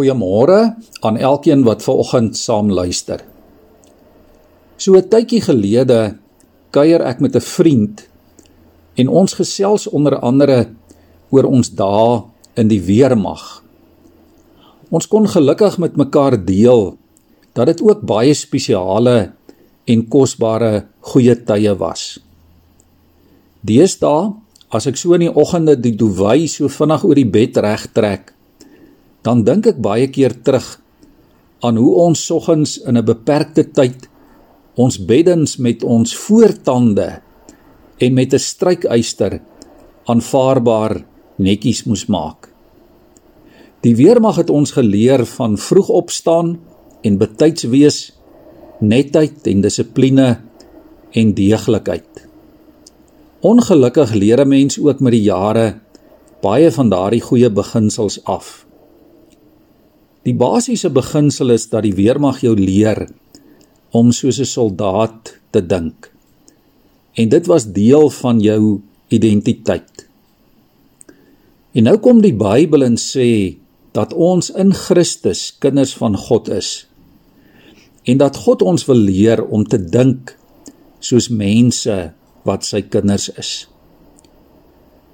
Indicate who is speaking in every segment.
Speaker 1: Goeiemôre aan elkeen wat ver oggend saam luister. So 'n tydjie gelede kuier ek met 'n vriend en ons gesels onder andere oor ons dae in die weermag. Ons kon gelukkig met mekaar deel dat dit ook baie spesiale en kosbare goeie tye was. Deesdae, as ek so in die oggende die duwy so vinnig oor die bed regtrek, dan dink ek baie keer terug aan hoe ons soggens in 'n beperkte tyd ons beddens met ons voortande en met 'n strykyster aanvaarbaar netjies moes maak. Die weermag het ons geleer van vroeg opstaan en betyds wees, netheid en dissipline en deeglikheid. Ongelukkig leer 'n mens ook met die jare baie van daardie goeie beginsels af. Die basiese beginsel is dat die weermag jou leer om soos 'n soldaat te dink. En dit was deel van jou identiteit. En nou kom die Bybel en sê dat ons in Christus kinders van God is. En dat God ons wil leer om te dink soos mense wat sy kinders is.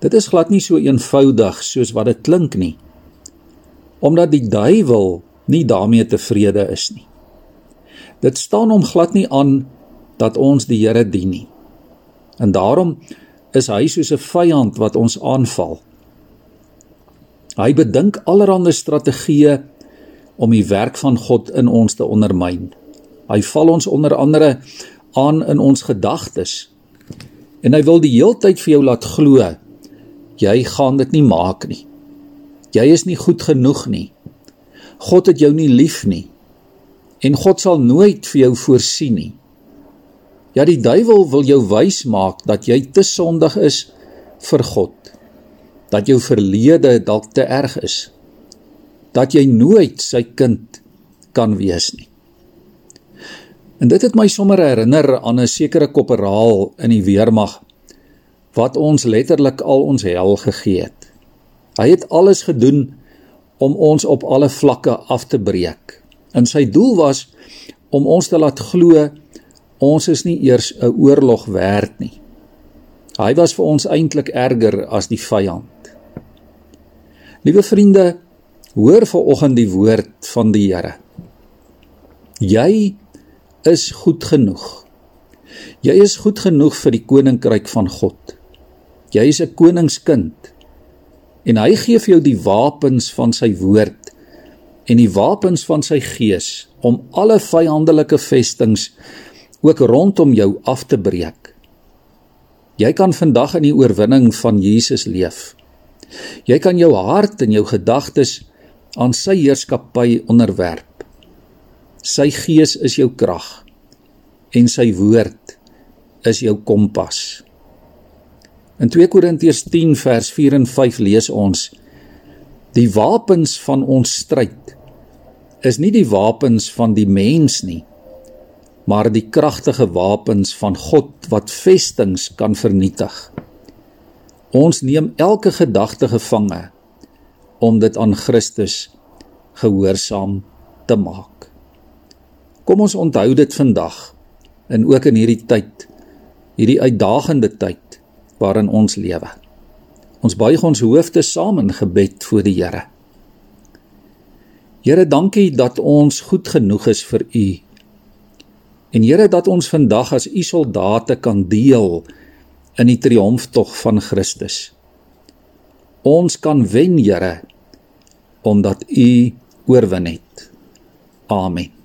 Speaker 1: Dit is glad nie so eenvoudig soos wat dit klink nie omdat die duiwel nie daarmee tevrede is nie. Dit staan hom glad nie aan dat ons die Here dien nie. En daarom is hy soos 'n vyand wat ons aanval. Hy bedink allerlei strategieë om die werk van God in ons te ondermyn. Hy val ons onder andere aan in ons gedagtes. En hy wil die heeltyd vir jou laat glo jy gaan dit nie maak nie. Jy is nie goed genoeg nie. God het jou nie lief nie. En God sal nooit vir jou voorsien nie. Ja, die duiwel wil jou wys maak dat jy te sondig is vir God. Dat jou verlede dalk te erg is. Dat jy nooit sy kind kan wees nie. En dit het my sommer herinner aan 'n sekere koperaal in die weermag wat ons letterlik al ons hel gegee het. Hy het alles gedoen om ons op alle vlakke af te breek. En sy doel was om ons te laat glo ons is nie eers 'n oorlog werd nie. Hy was vir ons eintlik erger as die vyand. Liewe vriende, hoor vanoggend die woord van die Here. Jy is goed genoeg. Jy is goed genoeg vir die koninkryk van God. Jy is 'n koningskind en hy gee vir jou die wapens van sy woord en die wapens van sy gees om alle vyandelike vestings ook rondom jou af te breek. Jy kan vandag in die oorwinning van Jesus leef. Jy kan jou hart en jou gedagtes aan sy heerskappy onderwerp. Sy gees is jou krag en sy woord is jou kompas. In 2 Korintiërs 10 vers 4 en 5 lees ons: Die wapens van ons stryd is nie die wapens van die mens nie, maar die kragtige wapens van God wat vestings kan vernietig. Ons neem elke gedagte gevange om dit aan Christus gehoorsaam te maak. Kom ons onthou dit vandag en ook in hierdie tyd, hierdie uitdagende tyd waarin ons lewe. Ons buig ons hoofde saam in gebed voor die Here. Here, dankie dat ons goed genoeg is vir U. En Here, dat ons vandag as U soldate kan deel in die triomftog van Christus. Ons kan wen, Here, omdat U oorwin het. Amen.